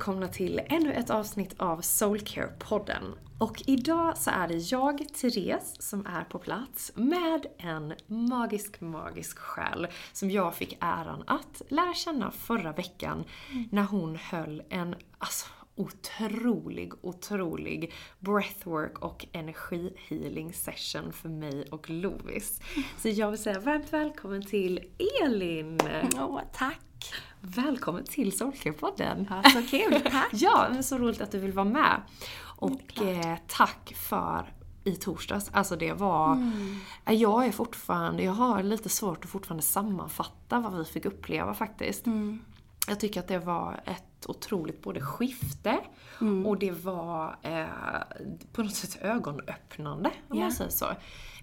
Välkomna till ännu ett avsnitt av Soulcare-podden. Och idag så är det jag, Therese, som är på plats med en magisk, magisk själ som jag fick äran att lära känna förra veckan när hon höll en, alltså otrolig, otrolig breathwork och energihealing session för mig och Lovis. Så jag vill säga varmt välkommen till Elin! Åh, tack! Välkommen till Soulcare-podden! Ja, så kul, tack! Ja, men så roligt att du vill vara med. Och eh, tack för i torsdags. Alltså det var... Mm. Jag är fortfarande... Jag har lite svårt att fortfarande sammanfatta vad vi fick uppleva faktiskt. Mm. Jag tycker att det var ett otroligt både skifte Mm. och det var eh, på något sätt ögonöppnande om Ja. man säger så.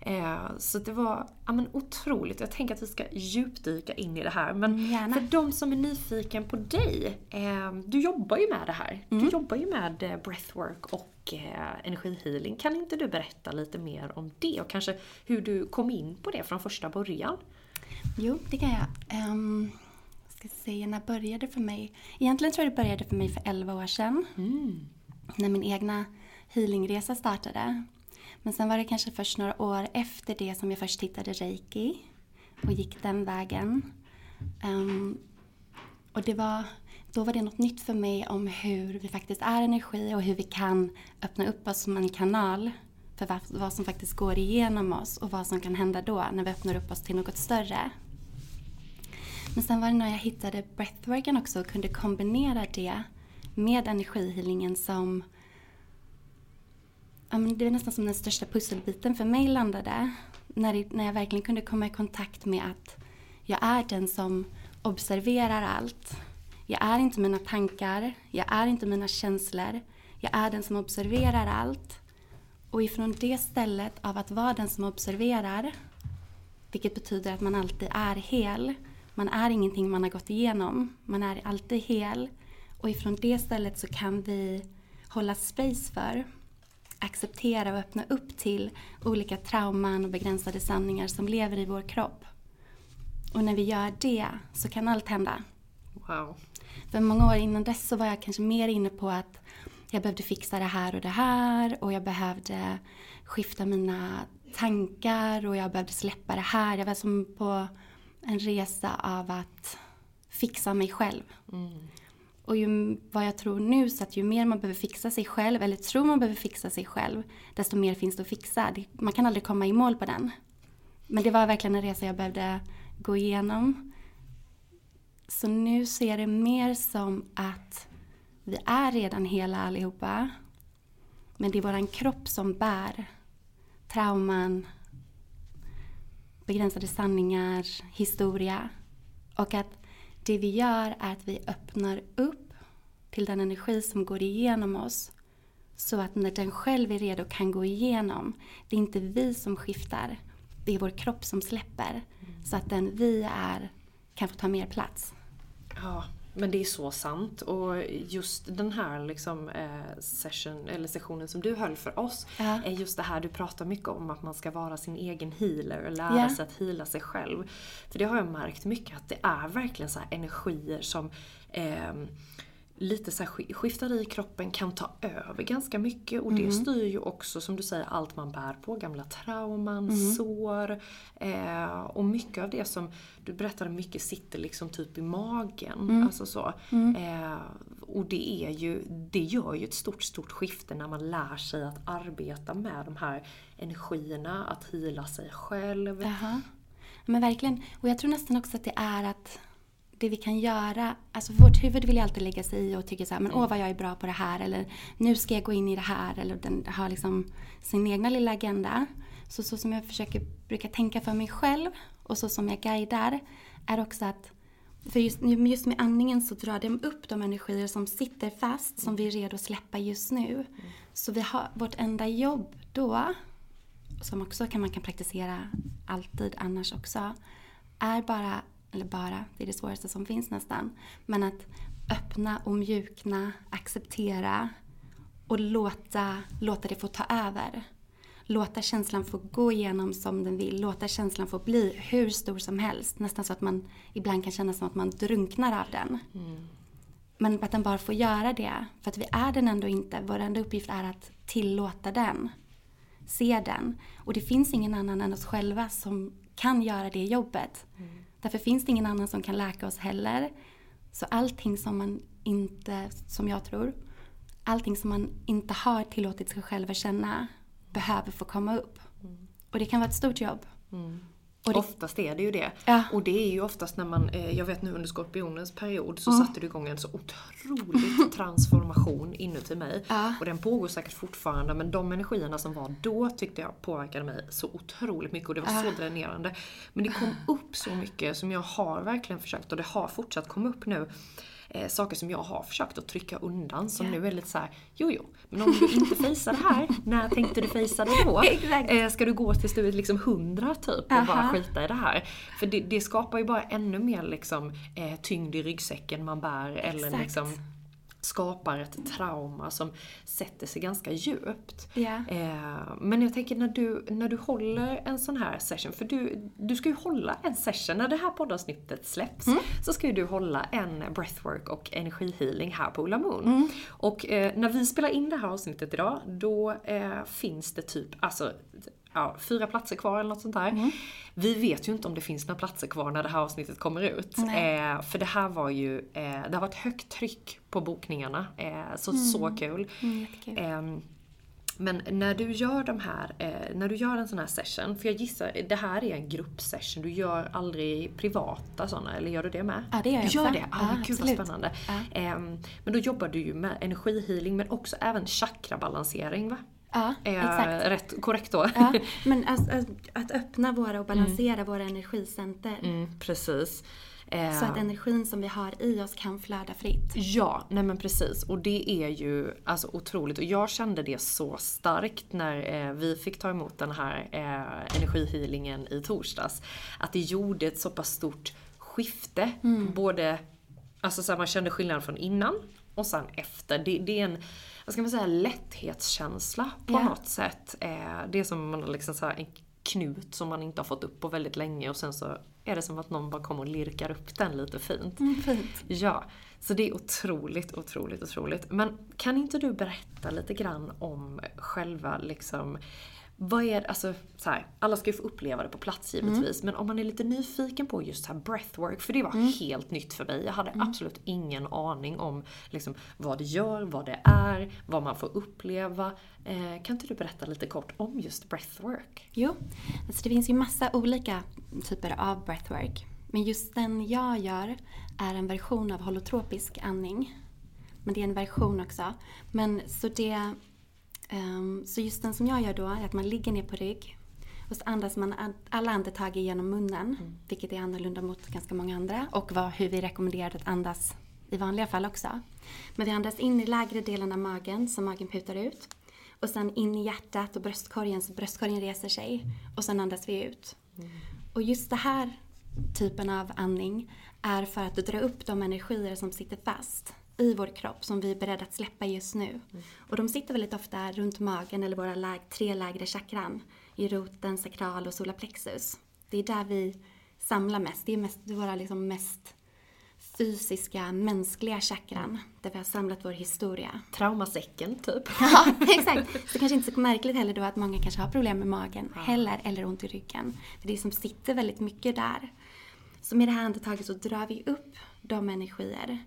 Eh, så det var ja, men otroligt. Jag tänker att vi ska djupdyka in i det här. Men Mm, gärna. för de som är nyfiken på dig, eh, du jobbar ju med det här. Mm. Du jobbar ju med eh, breathwork och eh, energihealing. Kan inte du berätta lite mer om det och kanske hur du kom in på det från första början? Jo, det kan jag. Um, ska se, när började det för mig? Egentligen tror jag det började för mig för 11 år sedan. När min egna healingresa startade. Men sen var det kanske först några år efter det som jag först hittade reiki och gick den vägen. Ehm, och det var, då var det något nytt för mig om hur vi faktiskt är energi och hur vi kan öppna upp oss som en kanal för vad, vad som faktiskt går igenom oss och vad som kan hända då när vi öppnar upp oss till något större. Men sen var det när jag hittade breathworken också och kunde kombinera det med energihealingen som ja, men det var nästan som den största pusselbiten för mig landade. När, det, när jag verkligen kunde komma i kontakt med att jag är den som observerar allt. Jag är inte mina tankar, jag är inte mina känslor. Jag är den som observerar allt. Och ifrån det stället av att vara den som observerar, vilket betyder att man alltid är hel. Man är ingenting man har gått igenom, man är alltid hel. Och ifrån det stället så kan vi hålla space för acceptera och öppna upp till olika trauman och begränsade sanningar som lever i vår kropp. Och när vi gör det så kan allt hända. Wow. För många år innan dess så var jag kanske mer inne på att jag behövde fixa det här och det här och jag behövde skifta mina tankar och jag behövde släppa det här. Jag var som på en resa av att fixa mig själv. Och ju, vad jag tror nu så att ju mer man behöver fixa sig själv, eller tror man behöver fixa sig själv, desto mer finns det att fixa. Det, man kan aldrig komma i mål på den. Men det var verkligen en resa jag behövde gå igenom. Så nu ser det mer som att vi är redan hela allihopa. Men det är våran kropp som bär trauman, begränsade sanningar, historia. Och att det vi gör är att vi öppnar upp till den energi som går igenom oss. Så att när den själv är redo kan gå igenom. Det är inte vi som skiftar. Det är vår kropp som släpper. Så att den vi är kan få ta mer plats. Ja, men det är så sant. Och just den här liksom, eh, session, eller sessionen som du höll för oss, Ja. är just det här du pratar mycket om, att man ska vara sin egen healer och lära Ja. sig att heala sig själv. För det har jag märkt mycket, att det är verkligen så här energier som ehm, lite så här sk- skiftar i kroppen, kan ta över ganska mycket och det styr ju också som du säger allt man bär på, gamla trauman, sår eh, och mycket av det som du berättade mycket sitter liksom typ i magen. Alltså så. Eh, och det är ju, det gör ju ett stort, stort skifte när man lär sig att arbeta med de här energierna, att hila sig själv. Jaha. Men verkligen. Och jag tror nästan också att det är att det vi kan göra, alltså vårt huvud vill ju alltid lägga sig i och tycker så här, men åh vad jag är bra på det här eller nu ska jag gå in i det här eller den har liksom sin egna lilla agenda. Så, så som jag försöker, brukar tänka för mig själv och så som jag guidar är också att för just, just med andningen så drar de upp de energier som sitter fast som vi är redo att släppa just nu. Så vi har vårt enda jobb då som också kan man kan praktisera alltid annars också, är bara, eller bara, det är det svåraste som finns nästan, men att öppna och mjukna, acceptera och låta, låta det få ta över. Låta känslan få gå igenom som den vill, låta känslan få bli hur stor som helst. Nästan så att man ibland kan känna som att man drunknar av den. Men att den bara får göra det, för att vi är den ändå inte. Vår enda uppgift är att tillåta den se den. Och det finns ingen annan än oss själva som kan göra det jobbet. Därför finns det ingen annan som kan läka oss heller. Så allting som man inte, som jag tror, allting som man inte har tillåtit sig själv att känna behöver få komma upp. Och det kan vara ett stort jobb. Och det, Oftast är det ju det. Ja. Och det är ju oftast när man, eh, jag vet nu under skorpionens period så Mm. satte det igång en så otrolig transformation inuti mig. Ja. Och den pågår säkert fortfarande men de energierna som var då tyckte jag påverkade mig så otroligt mycket och det var så dränerande. Men det kom upp så mycket som jag har verkligen försökt och det har fortsatt komma upp nu. Eh, saker som jag har försökt att trycka undan som nu är lite så här: jo jo, men om du inte fejsar det här, när tänkte du fejsa det då? Eh, ska du gå tills du är liksom hundra typ och bara Aha. skita i det här? För det, det skapar ju bara ännu mer liksom, eh, tyngd i ryggsäcken man bär eller Exakt. liksom skapar ett trauma som sätter sig ganska djupt. Eh, men jag tänker när du, när du håller en sån här session, för du, du ska ju hålla en session, när det här poddavsnittet släpps Mm. så ska ju du hålla en breathwork och energihealing här på Ulla Moon. Mm. Och eh, när vi spelar in det här avsnittet idag, då eh, finns det typ, alltså ja, fyra platser kvar eller något sånt där. Mm. Vi vet ju inte om det finns några platser kvar när det här avsnittet kommer ut. Eh, för det här var ju, eh, det har varit högt tryck på bokningarna. Eh, så, så kul. Mm. Ehm, men när du gör de här, eh, när du gör en sån här session, för jag gissar, det här är en gruppsession, du gör aldrig privata såna, eller gör du det med? Ja, det gör jag Du gör det? Ah, Ja, gud vad spännande. Ja. Ehm, men då jobbar du ju med energihealing, men också även chakrabalansering va? Ja, Är jag exakt. rätt korrekt då? Ja, men att, att, att öppna våra och balansera våra energicenter. Mm, precis. Så att energin som vi har i oss kan flöda fritt. Ja, nej men precis. Och det är ju alltså otroligt. Och jag kände det så starkt när eh, vi fick ta emot den här eh, energihealingen i torsdags. Att det gjorde ett så pass stort skifte. Både, alltså så här, man kände skillnad från innan och sen efter. Det, det är en, vad ska man säga, lätthetskänsla på Ja. något sätt. Eh, det är som man liksom så en knut som man inte har fått upp på väldigt länge och sen så är det som att någon bara kommer och lirkar upp den lite fint. Mm, fint. Ja, så det är otroligt, otroligt, otroligt. Men kan inte du berätta lite grann om själva liksom vad är det, alltså så här, alla ska ju få uppleva det på plats givetvis, men om man är lite nyfiken på just så här breathwork, för det var helt nytt för mig. Jag hade absolut ingen aning om liksom, vad det gör, vad det är, vad man får uppleva. Eh, kan inte du berätta lite kort om just breathwork? Jo, alltså det finns ju massa olika typer av breathwork. Men just den jag gör är en version av holotropisk andning. Men det är en version också. Men så det... ehm, så just den som jag gör då är att man ligger ner på rygg. Och så andas man an- alla andetag genom munnen. Vilket är annorlunda mot ganska många andra. Och vad, hur vi rekommenderar att andas i vanliga fall också. Men vi andas in i lägre delen av magen, så magen putar ut. Och sen in i hjärtat och bröstkorgen, så bröstkorgen reser sig. Och sen andas vi ut. Och just det här typen av andning är för att dra upp de energier som sitter fast i vår kropp som vi är beredda att släppa just nu. Och de sitter väldigt ofta runt magen eller våra läg, tre lägre chakran. I roten, sakral och solarplexus. Det är där vi samlar mest. Det är, mest, det är våra liksom mest fysiska, mänskliga chakran. Där vi har samlat vår historia. Traumasäcken, typ. Ja, exakt. Så det kanske inte är så märkligt heller då att många kanske har problem med magen heller, eller ont i ryggen. För det som sitter väldigt mycket där. Så med det här andetaget så drar vi upp de energier.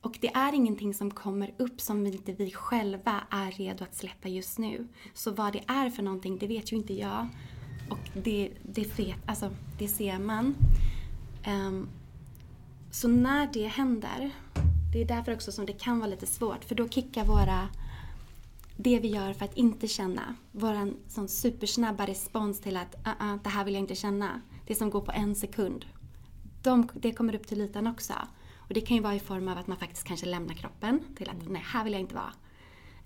Och det är ingenting som kommer upp som inte vi själva är redo att släppa just nu. Så vad det är för någonting, det vet ju inte jag. Och det, det, vet, alltså, det ser man. Um, så när det händer, det är därför också som det kan vara lite svårt. För då kickar våra, det vi gör för att inte känna, våran sån supersnabba respons till att uh -uh, det här vill jag inte känna. Det som går på en sekund. De, det kommer upp till ytan också. Och det kan ju vara i form av att man faktiskt kanske lämnar kroppen till att nej, här vill jag inte vara.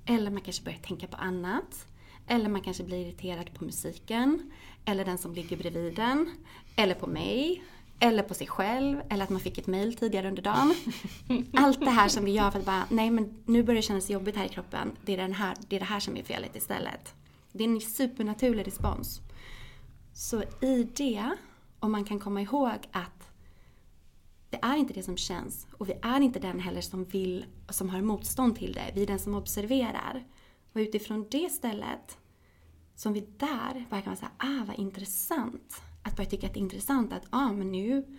Eller man kanske börjar tänka på annat. Eller man kanske blir irriterad på musiken. Eller den som ligger bredvid den. Eller på mig. Eller på sig själv. Eller att man fick ett mail tidigare under dagen. Allt det här som vi gör för att bara, nej men nu börjar det kännas jobbigt här i kroppen. Det är, den här, det är det här som är felet istället. Det är en supernaturlig respons. Så i det, om man kan komma ihåg att det är inte det som känns och vi är inte den heller som vill, som har motstånd till det. Vi är den som observerar. Och utifrån det stället, som vi där kan vara såhär, ah vad intressant. Att börja tycka att det är intressant att, ah men nu,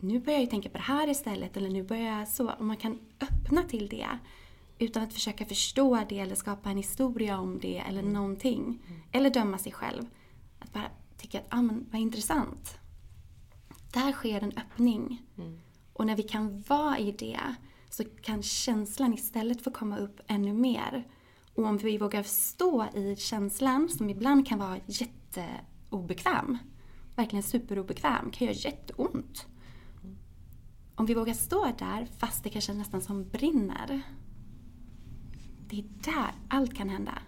nu börjar jag tänka på det här istället eller nu börjar jag så. Och man kan öppna till det. Utan att försöka förstå det eller skapa en historia om det eller någonting. Eller döma sig själv. Att bara tycka att, ah men vad intressant. Där sker en öppning. Och när vi kan vara i det så kan känslan istället få komma upp ännu mer. Och om vi vågar stå i känslan, som ibland kan vara jätteobekväm, verkligen superobekväm, kan göra jätteont. Om vi vågar stå där fast det kanske nästan som brinner. Det är där allt kan hända.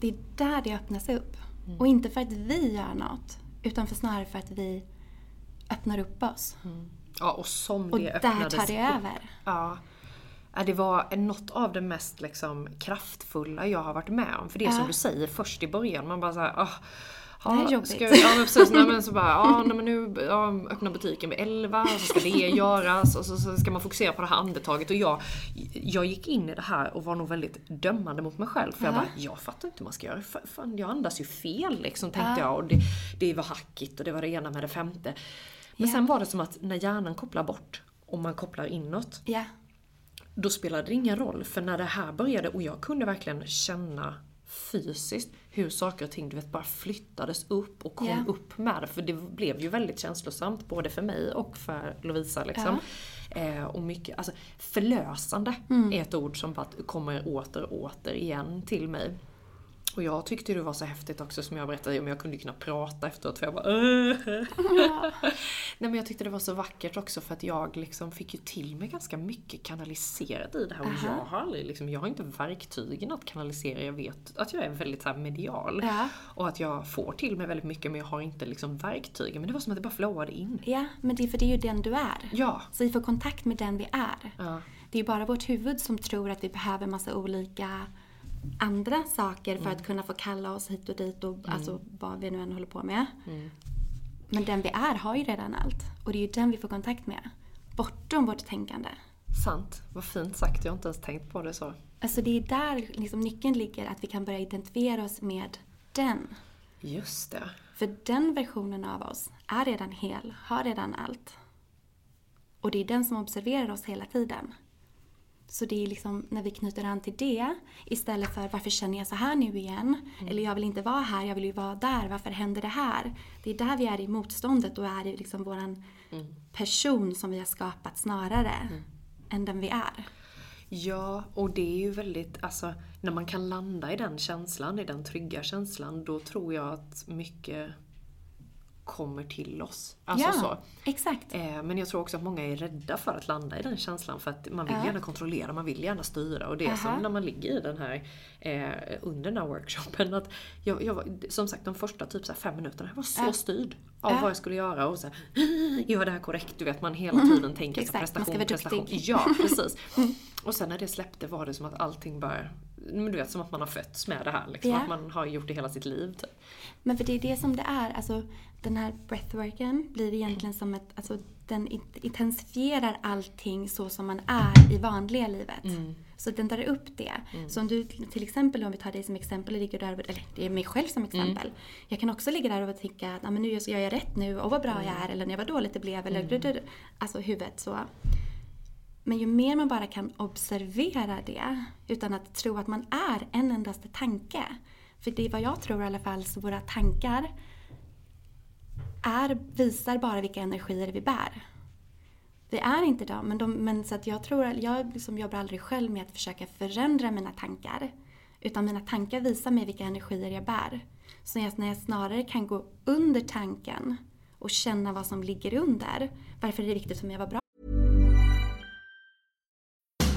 Det är där det öppnas upp. Och inte för att vi gör något, utan för snarare för att vi öppnar upp oss. Ja, och som Och det där öppnades tar det upp. över. Ja. Ja, Det var något av det mest liksom, kraftfulla jag har varit med om. För det är som du säger först i början, man bara såhär, ah, Det här är ja, jobbigt. ska, ja men precis, nej, men så bara, ja nej, men nu ja, öppnar butiken vid 11 och så ska det göras och så, så ska man fokusera på det här andetaget. Och jag, jag gick in i det här och var nog väldigt dömande mot mig själv. För jag Ja. bara, jag fattar inte hur man ska göra. Fa- Fan, jag andas ju fel liksom tänkte jag. Och det, det var hackigt och det var det ena med det femte. Men Ja. sen var det som att när hjärnan kopplar bort och man kopplar inåt Ja. då spelade det ingen roll. För när det här började och jag kunde verkligen känna fysiskt hur saker och ting du vet, bara flyttades upp och kom Ja. upp med det. För det blev ju väldigt känslosamt både för mig och för Lovisa. Liksom. Eh, och mycket, alltså, förlösande Mm. är ett ord som bara kommer åter och åter igen till mig. Och jag tyckte det var så häftigt också som jag berättade om jag kunde kunna prata efteråt för jag bara. Nej men jag tyckte det var så vackert också för att jag liksom fick ju till mig ganska mycket kanaliserat i det här och jag har aldrig liksom, jag har inte verktygen att kanalisera. Jag vet att jag är väldigt så medial Ja. och att jag får till mig väldigt mycket men jag har inte liksom verktygen. Men det var som att det bara flowade in. Ja, men det är för det är ju den du är. Ja. Så vi får kontakt med den vi är. Ja. Det är ju bara vårt huvud som tror att vi behöver massa olika andra saker för Mm. att kunna få kalla oss hit och dit och alltså vad vi nu än håller på med. Men den vi är har ju redan allt. Och det är ju den vi får kontakt med. Bortom vårt tänkande. Sant. Vad fint sagt. Jag har inte ens tänkt på det så. Alltså det är där liksom nyckeln ligger, att vi kan börja identifiera oss med den. Just det. För den versionen av oss är redan hel, har redan allt. Och det är den som observerar oss hela tiden. Så det är liksom när vi knyter an till det istället för varför känner jag så här nu igen? Eller jag vill inte vara här, jag vill ju vara där. Varför händer det här? Det är där vi är i motståndet och är i liksom våran person som vi har skapat snarare än den vi är. Ja, och det är ju väldigt, alltså när man kan landa i den känslan, i den trygga känslan, då tror jag att mycket kommer till oss. Alltså ja, så. exakt. Eh, Men jag tror också att många är rädda för att landa i den känslan för att man vill Ja. gärna kontrollera, man vill gärna styra. Och det är som Aha. när man ligger i den här, eh, under den här workshopen. Att jag, jag, var- som sagt de första typ så fem minuterna, jag var så Ja. styrd av vad jag skulle göra. Och så här, gör det här korrekt, du vet man hela tiden tänker så Mm. Exakt, man ska prestation, prestation. Ja, precis. Och sen när det släppte var det som att allting bara, men du vet som att man har fötts med det här. Liksom, Ja. Att man har gjort det hela sitt liv. Typ. Men för det är det som det är. Alltså, den här breathworken blir egentligen som ett... Alltså, den int- intensifierar allting så som man är i vanliga livet. Så den drar upp det. Så om du till exempel, om vi tar dig som exempel, ligger där, och- eller det är mig själv som exempel. Jag kan också ligga där och tänka att "Ah, men nu gör jag rätt nu och vad bra jag är eller när vad dåligt det blev. Eller, Alltså huvudet så. Men ju mer man bara kan observera det utan att tro att man är en endaste tanke. För det är vad jag tror i alla fall, så våra tankar är, visar bara vilka energier vi bär. Vi är inte dem, men, de, men så att jag tror, jag liksom jobbar aldrig själv med att försöka förändra mina tankar. Utan mina tankar visar mig vilka energier jag bär. Så jag, när jag snarare kan gå under tanken och känna vad som ligger under. Varför är det viktigt för mig att vara bra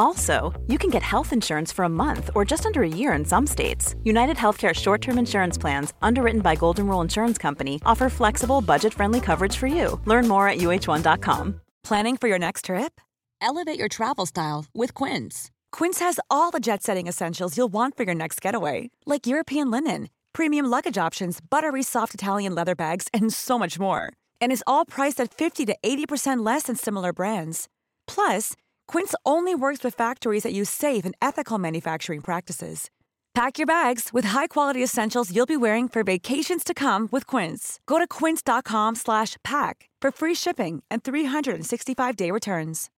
Also, you can get health insurance for a month or just under a year in some states. United Healthcare short term insurance plans, underwritten by Golden Rule Insurance Company, offer flexible, budget friendly coverage for you. Learn more at uh1.com. Planning for your next trip? Elevate your travel style with Quince. Quince has all the jet setting essentials you'll want for your next getaway, like European linen, premium luggage options, buttery soft Italian leather bags, and so much more. And is all priced at 50 to 80% less than similar brands. Plus, Quince only works with factories that use safe and ethical manufacturing practices. Pack your bags with high-quality essentials you'll be wearing for vacations to come with Quince. Go to quince.com/pack for free shipping and 365-day returns.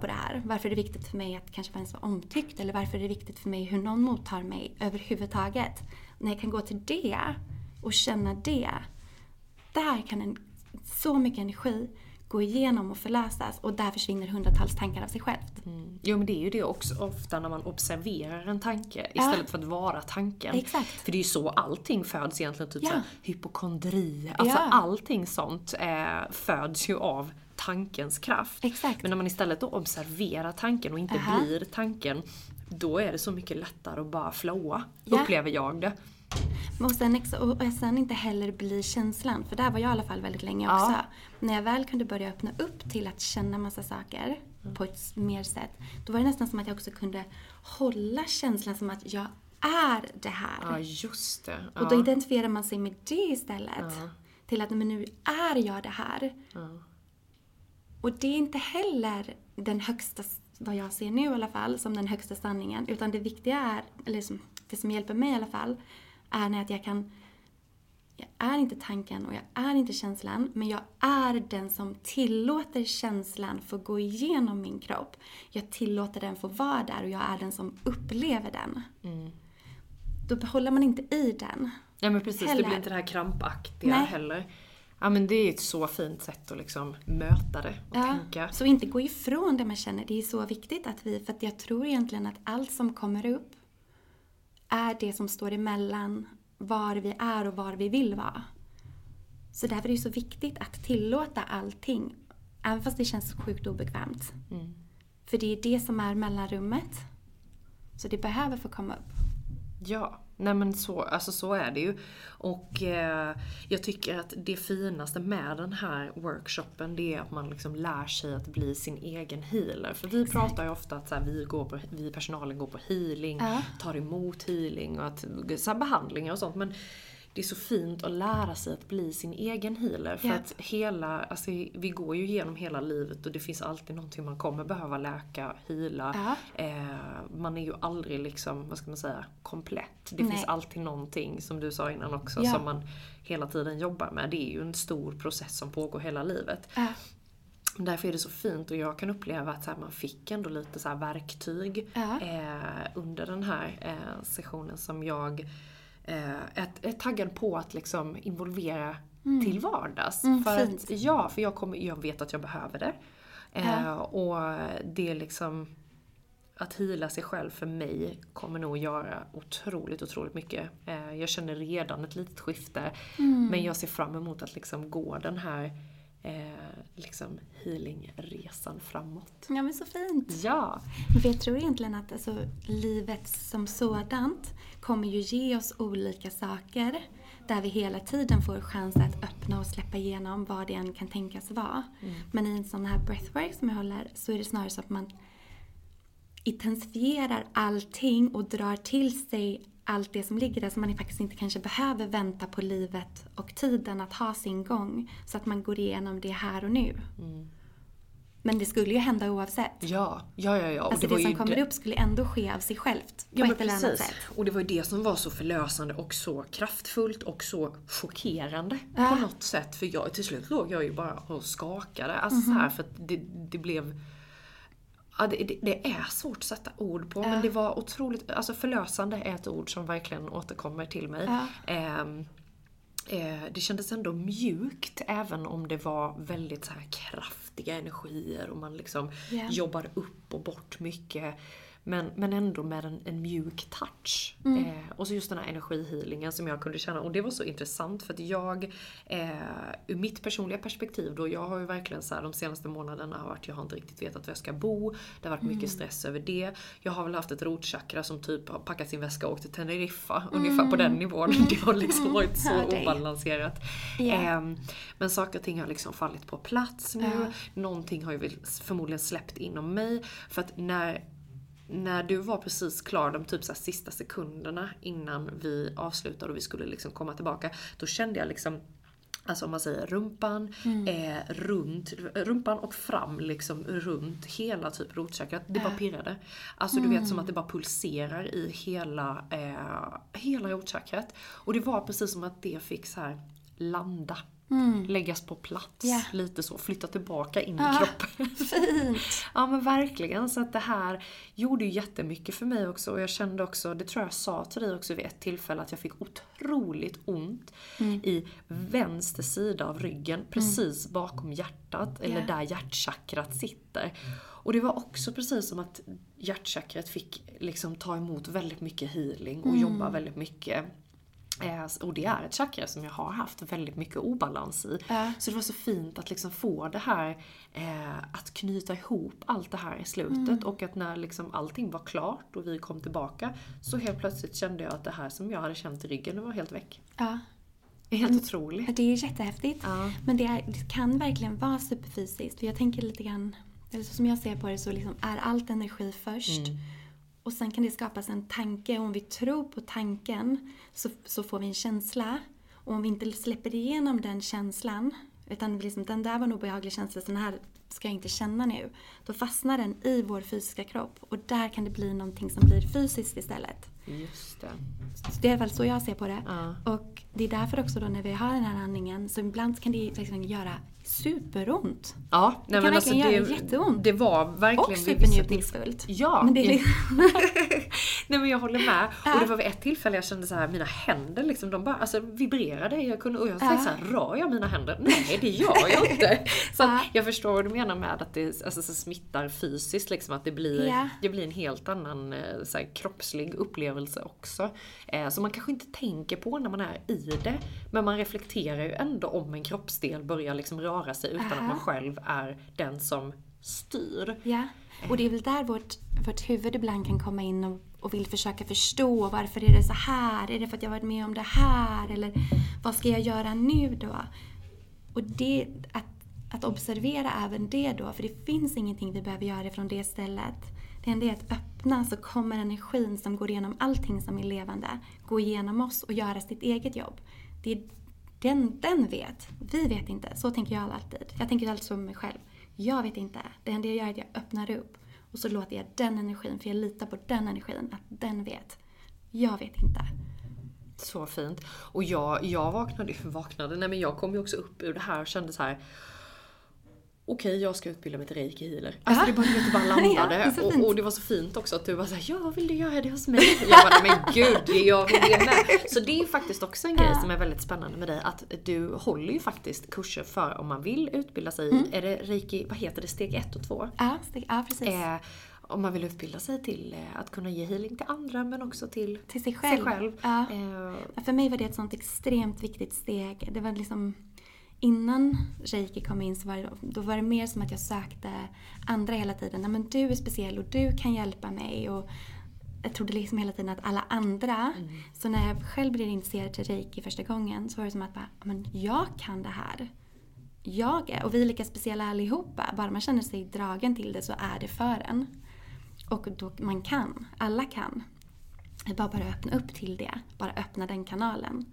på det här. Varför det är viktigt för mig att kanske ens vara omtyckt? Eller varför det är viktigt för mig hur någon mottar mig överhuvudtaget? När jag kan gå till det och känna det. Där kan en, så mycket energi gå igenom och förlösas och där försvinner hundratals tankar av sig självt. Jo men det är ju det också ofta när man observerar en tanke istället för att vara tanken. Exakt. För det är ju så allting föds egentligen, typ Ja. hypokondri. Alltså Ja. allting sånt eh, föds ju av tankens kraft. Exakt. Men när man istället då observerar tanken och inte Aha. blir tanken då är det så mycket lättare att bara flowa, Ja. upplever jag det. Och sen, och sen inte heller bli känslan, för där var jag i alla fall väldigt länge Ja. också. När jag väl kunde börja öppna upp till att känna massa saker på ett mer sätt, då var det nästan som att jag också kunde hålla känslan som att jag är det här. Ja, just det. Ja. Och då identifierar man sig med det istället. Till att men nu är jag det här. Och det är inte heller den högsta, vad jag ser nu i alla fall, som den högsta sanningen. Utan det viktiga är, eller som, det som hjälper mig i alla fall, är när att jag kan jag är inte tanken och jag är inte känslan, men jag är den som tillåter känslan få gå igenom min kropp. Jag tillåter den få vara där och jag är den som upplever den. Då behåller man inte i den. Ja men precis, det Heller. blir inte det här krampaktiga Nej. heller. Ja men det är ett så fint sätt att liksom möta det och tänka. Så inte gå ifrån det man känner. Det är så viktigt att vi, för att jag tror egentligen att allt som kommer upp är det som står emellan var vi är och var vi vill vara. Så därför är det så viktigt att tillåta allting. Även fast det känns sjukt obekvämt. Mm. För det är det som är mellanrummet. Så det behöver få komma upp. Ja, nej men så, alltså så är det ju. Och eh, jag tycker att det finaste med den här workshopen det är att man liksom lär sig att bli sin egen healer. För vi pratar ju ofta att så här, vi, går på, vi personalen går på healing, Ja. tar emot healing och att, så här, behandlingar och sånt. Men det är så fint att lära sig att bli sin egen healer. För Ja. att hela, alltså vi går ju igenom hela livet och det finns alltid någonting man kommer behöva läka, heala. Ja. Eh, man är ju aldrig liksom, vad ska man säga, komplett. Det Nej. finns alltid någonting, som du sa innan också, Ja. som man hela tiden jobbar med. Det är ju en stor process som pågår hela livet. Ja. Därför är det så fint och jag kan uppleva att så man fick ändå lite så verktyg Ja. eh, under den här eh, sessionen som jag eh, är, är taggad på att liksom involvera till vardags. Mm, för fint. att, ja, för jag, kommer, jag vet att jag behöver det. Eh, och det är liksom att hila sig själv för mig kommer nog göra otroligt, otroligt mycket. Eh, jag känner redan ett litet skifte. Mm. Men jag ser fram emot att liksom gå den här eh, liksom healingresan framåt. Ja men så fint. Ja! För jag tror egentligen att alltså, livet som sådant kommer ju ge oss olika saker där vi hela tiden får chans att öppna och släppa igenom vad det än kan tänkas vara. Men i en sån här breathwork som jag håller så är det snarare så att man intensifierar allting och drar till sig allt det som ligger där så man faktiskt inte kanske behöver vänta på livet och tiden att ha sin gång. Så att man går igenom det här och nu. Men det skulle ju hända oavsett. Ja, ja, ja. ja. Och Alltså det, var som kommer det- upp skulle ändå ske av sig självt. På Ja, men ett eller annat sätt. Och det var ju det som var så förlösande och så kraftfullt och så chockerande Ja. på något sätt. För jag, till slut låg jag ju bara och skakade. Alltså så Mhm. här, för att det, det blev... Ja, det, det, det är svårt att sätta ord på men det var otroligt... Alltså förlösande är ett ord som verkligen återkommer till mig. Ja. Ehm, eh, det kändes ändå mjukt även om det var väldigt så här kraftiga energier och man liksom Ja. jobbar upp och bort mycket. Men, men ändå med en, en mjuk touch. Mm. Eh, och så just den här energihealingen som jag kunde känna. Och det var så intressant för att jag, eh, ur mitt personliga perspektiv då, jag har ju verkligen så här, de senaste månaderna har varit, jag har inte riktigt vetat var jag ska bo. Det har varit Mm. mycket stress över det. Jag har väl haft ett rotchakra som typ har packat sin väska och åkt till Teneriffa. Ungefär på den nivån. Det har liksom varit så Mm. Hör dig. obalanserat. Ja. Ehm, men saker och ting har liksom fallit på plats nu. Ja. Någonting har ju väl förmodligen släppt inom mig. För att när, när du var precis klar de typ så sista sekunderna innan vi avslutade och vi skulle liksom komma tillbaka. Då kände jag liksom Alltså om man säger rumpan, eh, runt, rumpan och fram liksom runt hela typ rotchakrat. Det bara pirrade. Alltså du vet som att det bara pulserar i hela, eh, hela rotchakrat. Och det var precis som att det fick så här landa. Läggas på plats. Ja. Lite så, flytta tillbaka in Ah, i kroppen. Fint! Ja men verkligen. Så att det här gjorde ju jättemycket för mig också. Och jag kände också, det tror jag sa till dig också vid ett tillfälle, att jag fick otroligt ont i vänster sida av ryggen. Precis bakom hjärtat, eller Ja. där hjärtchakrat sitter. Och det var också precis som att hjärtchakrat fick liksom ta emot väldigt mycket healing och jobba väldigt mycket Och det är ett chakra som jag har haft väldigt mycket obalans i. Ja. Så det var så fint att liksom få det här, eh, att knyta ihop allt det här i slutet. Mm. Och att när liksom allting var klart och vi kom tillbaka så helt plötsligt kände jag att det här som jag hade känt i ryggen, det var helt väck. Ja. Det är helt Mm. otroligt. Det är jättehäftigt. Ja. Men det, är, det kan verkligen vara superfysiskt. För jag tänker lite grann, eller så som jag ser på det så liksom är allt energi först. Mm. Och sen kan det skapas en tanke. Och om vi tror på tanken så, så får vi en känsla. Och om vi inte släpper igenom den känslan, utan liksom, den där var en obehaglig känsla, så den här ska jag inte känna nu. Då fastnar den i vår fysiska kropp. Och där kan det bli någonting som blir fysiskt istället. Just det. Så det är väl så jag ser på det. Ja. Och det är därför också då när vi har den här andningen så ibland kan det liksom göra superont. Ja, Det kan verkligen göra jätteont. Det var verkligen Och supernjutningsfullt. Ja. Men det är Nej men jag håller med. Ja. Och det var vid ett tillfälle jag kände så här, mina händer liksom, de bara alltså, vibrerade. Jag kunde, och jag Ja. tänkte så här, rör jag mina händer? Nej det gör jag inte. Så Ja. jag förstår vad du menar med att det alltså, så smittar fysiskt. Liksom, att det blir, Ja. det blir en helt annan eh, så här, kroppslig upplevelse också. Eh, som man kanske inte tänker på när man är i det. Men man reflekterar ju ändå om en kroppsdel börjar liksom röra sig utan att Aha. man själv är den som styr. ja. Och det är väl där vårt, vårt huvud ibland kan komma in och, och vill försöka förstå varför är det så här? Är det för att jag varit med om det här? Eller vad ska jag göra nu då? Och det, att, att observera även det då, för det finns ingenting vi behöver göra från det stället. Det enda är att öppna så kommer energin som går igenom allting som är levande gå igenom oss och göra sitt eget jobb. Det är den, den vet. Vi vet inte. Så tänker jag alltid. Jag tänker alltid om mig själv. Jag vet inte. Det enda jag gör är att jag öppnar upp och så låter jag den energin, för jag litar på den energin, att den vet. Jag vet inte. Så fint. Och jag, jag vaknade, vaknade, nej men jag kom ju också upp ur det här och kände så här. Okej, jag ska utbilda mig till reiki healer. Alltså det bara, vet, det bara Ja, landade. så och, och det var så fint också att du var såhär, ja vill du göra det hos mig? Jag bara, men gud, det gör väl det med. Så det är faktiskt också en grej som är väldigt spännande med dig. Att du håller ju faktiskt kurser för om man vill utbilda sig Mm. är det reiki, vad heter det, steg ett och två? Ja, steg- ja precis. Eh, om man vill utbilda sig till eh, att kunna ge healing till andra men också till Till sig själv. Sig själv. Ja. Eh, Ja, För mig var det ett sånt extremt viktigt steg. Det var liksom Innan reiki kom in så var det, då var det mer som att jag sökte andra hela tiden. Nej, men du är speciell och du kan hjälpa mig. Och jag trodde liksom hela tiden att alla andra. Så när jag själv blev intresserad till reiki första gången så var det som att bara, "Ja, men jag kan det här. Jag är, och vi är lika speciella allihopa. Bara man känner sig dragen till det så är det för en. Och då, man kan, alla kan. Det är bara bara öppna upp till det. Bara öppna den kanalen.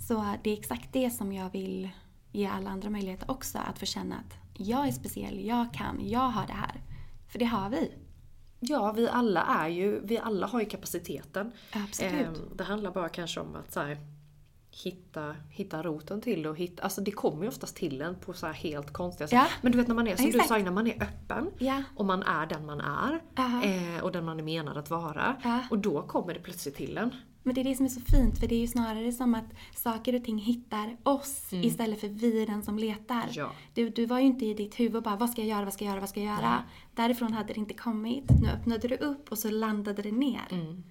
Så det är exakt det som jag vill ge alla andra möjligheter också. Att få känna att jag är speciell, jag kan, jag har det här. För det har vi. Ja, vi alla är ju, vi alla har ju kapaciteten. Absolut. Ehm, det handlar bara kanske om att så här, hitta, hitta roten till det och hitta, alltså det kommer ju oftast till en på så här helt konstiga sätt. Ja. Men du vet när man är, som Exakt. du sa, när man är öppen Ja. och man är den man är Aha. eh, och den man är menad att vara. Ja. Och då kommer det plötsligt till en. Men det är det som är så fint, för det är ju snarare som att saker och ting hittar oss istället för vi den som letar. Mm. Ja. Du, du var ju inte i ditt huvud och bara vad ska jag göra, vad ska jag göra, vad ska jag göra? Därifrån hade det inte kommit. Nu öppnade du upp och så landade det ner. Mm.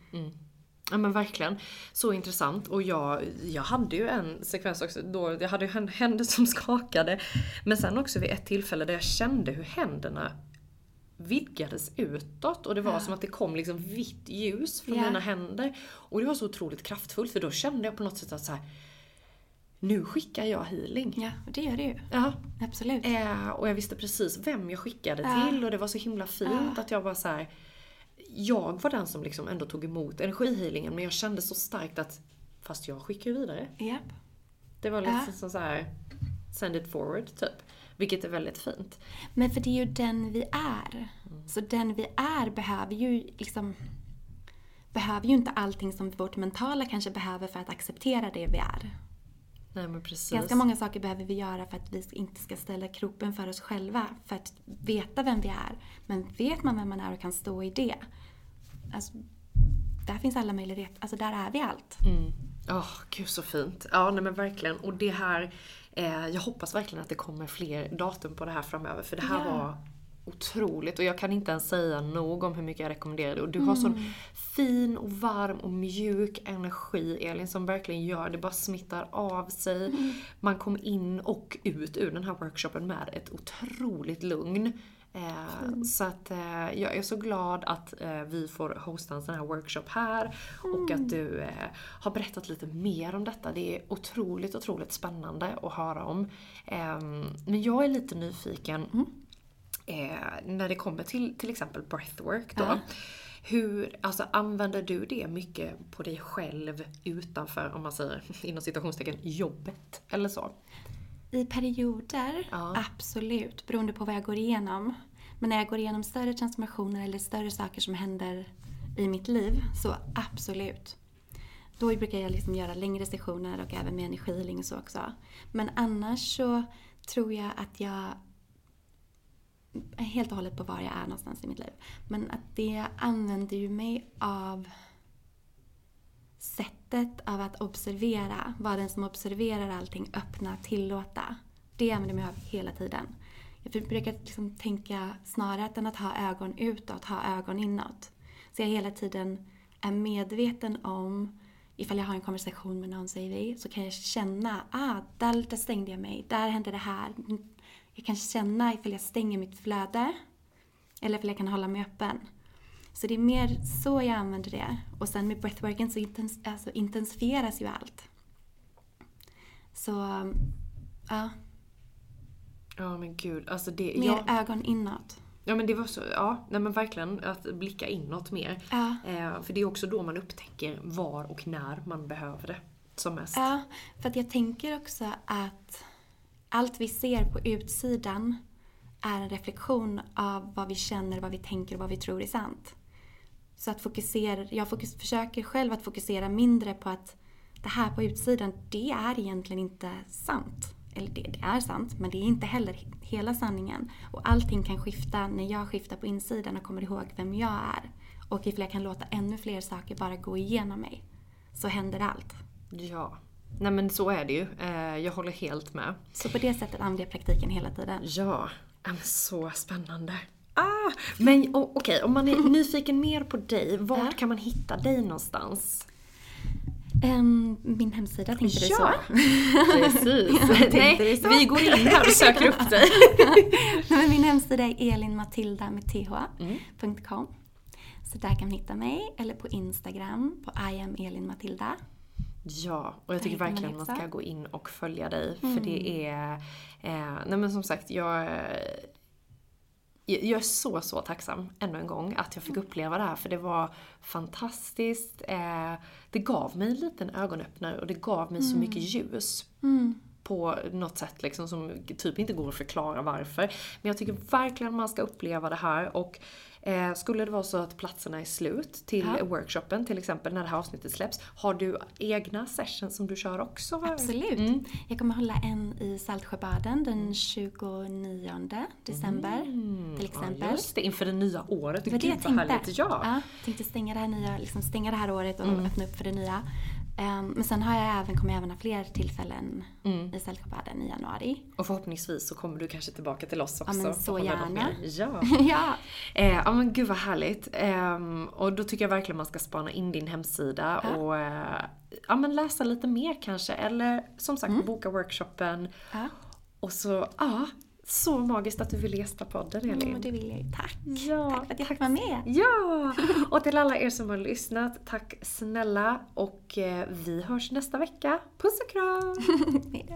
Ja men verkligen. Så intressant. Och jag, jag hade ju en sekvens också då jag hade ju hän- händer som skakade. Men sen också vid ett tillfälle där jag kände hur händerna vidgades utåt och det var som att det kom liksom vitt ljus från Ja. mina händer. Och det var så otroligt kraftfullt för då kände jag på något sätt att så här, nu skickar jag healing. Ja, och det gör det ju. Ja. Absolut. Eh, och jag visste precis vem jag skickade Ja. till och det var så himla fint att jag var så här. Jag var den som liksom ändå tog emot energihealingen men jag kände så starkt att fast jag skickar vidare. Japp. Det var lite Ja. så här send it forward typ. Vilket är väldigt fint. Men för det är ju den vi är. Så den vi är behöver ju liksom behöver ju inte allting som vårt mentala kanske behöver för att acceptera det vi är. Nej men precis. Ganska många saker behöver vi göra för att vi inte ska ställa kroppen för oss själva. För att veta vem vi är. Men vet man vem man är och kan stå i det. Alltså, där finns alla möjligheter. Alltså där är vi allt. Åh, gud så fint. Ja, nej men verkligen. Och det här, jag hoppas verkligen att det kommer fler datum på det här framöver. För det här Ja. var otroligt och jag kan inte ens säga nog om hur mycket jag rekommenderar det. Och du har sån fin och varm och mjuk energi Elin som verkligen gör det, bara smittar av sig. Man kom in och ut ur den här workshopen med ett otroligt lugn. Eh, så att eh, jag är så glad att eh, vi får hosta en sån här workshop här och att du eh, har berättat lite mer om detta. Det är otroligt, otroligt spännande att höra om. Ehm, men jag är lite nyfiken eh, när det kommer till till exempel breathwork då. Hur, alltså använder du det mycket på dig själv utanför, om man säger inom citationstecken, jobbet? Eller så? I perioder, Ja. absolut. Beroende på vad jag går igenom. Men när jag går igenom större transformationer eller större saker som händer i mitt liv, så absolut. Då brukar jag liksom göra längre sessioner och även med energihealing och så också. Men annars så tror jag att jag helt och hållet på var jag är någonstans i mitt liv. Men att det använder ju mig av sättet av att observera, vara den som observerar allting, öppna, tillåta. Det använder jag mig av hela tiden. Jag brukar liksom tänka snarare än att ha ögon utåt, ha ögon inåt. Så jag hela tiden är medveten om, ifall jag har en konversation med någon säger vi, så kan jag känna, ah, där, där stängde jag mig, där hände det här. Jag kan känna ifall jag stänger mitt flöde, eller ifall jag kan hålla mig öppen. Så det är mer så jag använder det. Och sen med breathworken så intens, alltså intensifieras ju allt. Så, ja. Ja men gud, alltså det... Mer Ja, ögon inåt. ja men det var så, ja, nej men verkligen att blicka inåt mer. Ja. Eh, för det är också då man upptäcker var och när man behöver det som mest. Ja, för att jag tänker också att allt vi ser på utsidan är en reflektion av vad vi känner, vad vi tänker och vad vi tror är sant. Så att fokusera, jag fokus, försöker själv att fokusera mindre på att det här på utsidan, det är egentligen inte sant. Eller det, det är sant, men det är inte heller he- hela sanningen. Och allting kan skifta när jag skiftar på insidan och kommer ihåg vem jag är. Och ifall jag kan låta ännu fler saker bara gå igenom mig, så händer allt. Ja. Nej men så är det ju. Eh, jag håller helt med. Så på det sättet använder jag praktiken hela tiden. Ja, så spännande. Ah, men o- okej, om man är nyfiken mer på dig, vart Ja. kan man hitta dig någonstans? Ehm, min hemsida, tänkte du så? Ja, precis. Ja, Nej, så? vi går in här och söker upp dig. Nej, min hemsida är elinmatilda med Mm. Så där kan man hitta mig, eller på Instagram på I am elinmatilda. Ja, och jag tycker verkligen man ska gå in och följa dig. För det är... Eh, nej men som sagt, jag... Jag är så, så tacksam ännu en gång att jag fick uppleva det här för det var fantastiskt. Eh, det gav mig en liten ögonöppnare och det gav mig så mycket ljus. På något sätt liksom som typ inte går att förklara varför. Men jag tycker verkligen man ska uppleva det här och eh, skulle det vara så att platserna är slut till Ja. workshopen, till exempel när det här avsnittet släpps. Har du egna sessions som du kör också? Absolut. Mm. Jag kommer hålla en i Saltsjöbaden den 29 december. Till exempel. Ja, just det, inför det nya året. Det var det Gud jag vad tänkte. Ja, tänkte stänga det här, nya, liksom stänga det här året och Mm. öppna upp för det nya. Ehm, men sen har jag även, kommer jag även ha fler tillfällen Mm. i Saltsjöbaden i januari. Och förhoppningsvis så kommer du kanske tillbaka till oss också. men så gärna. Ja. ja. Eh, ja men gud vad härligt. Ehm, och då tycker jag verkligen man ska spana in din hemsida Ja. och eh, ja, men läsa lite mer kanske. Eller som sagt Mm. boka workshopen. ja. Och så, ja. Så magiskt att du ville gästa podden Elin. Mm, det vill jag ju. Tack. Ja, Tack för att jag fick vara med. Ja! Och till alla er som har lyssnat, tack snälla. Och eh, vi hörs nästa vecka. Puss och kram! Hej då.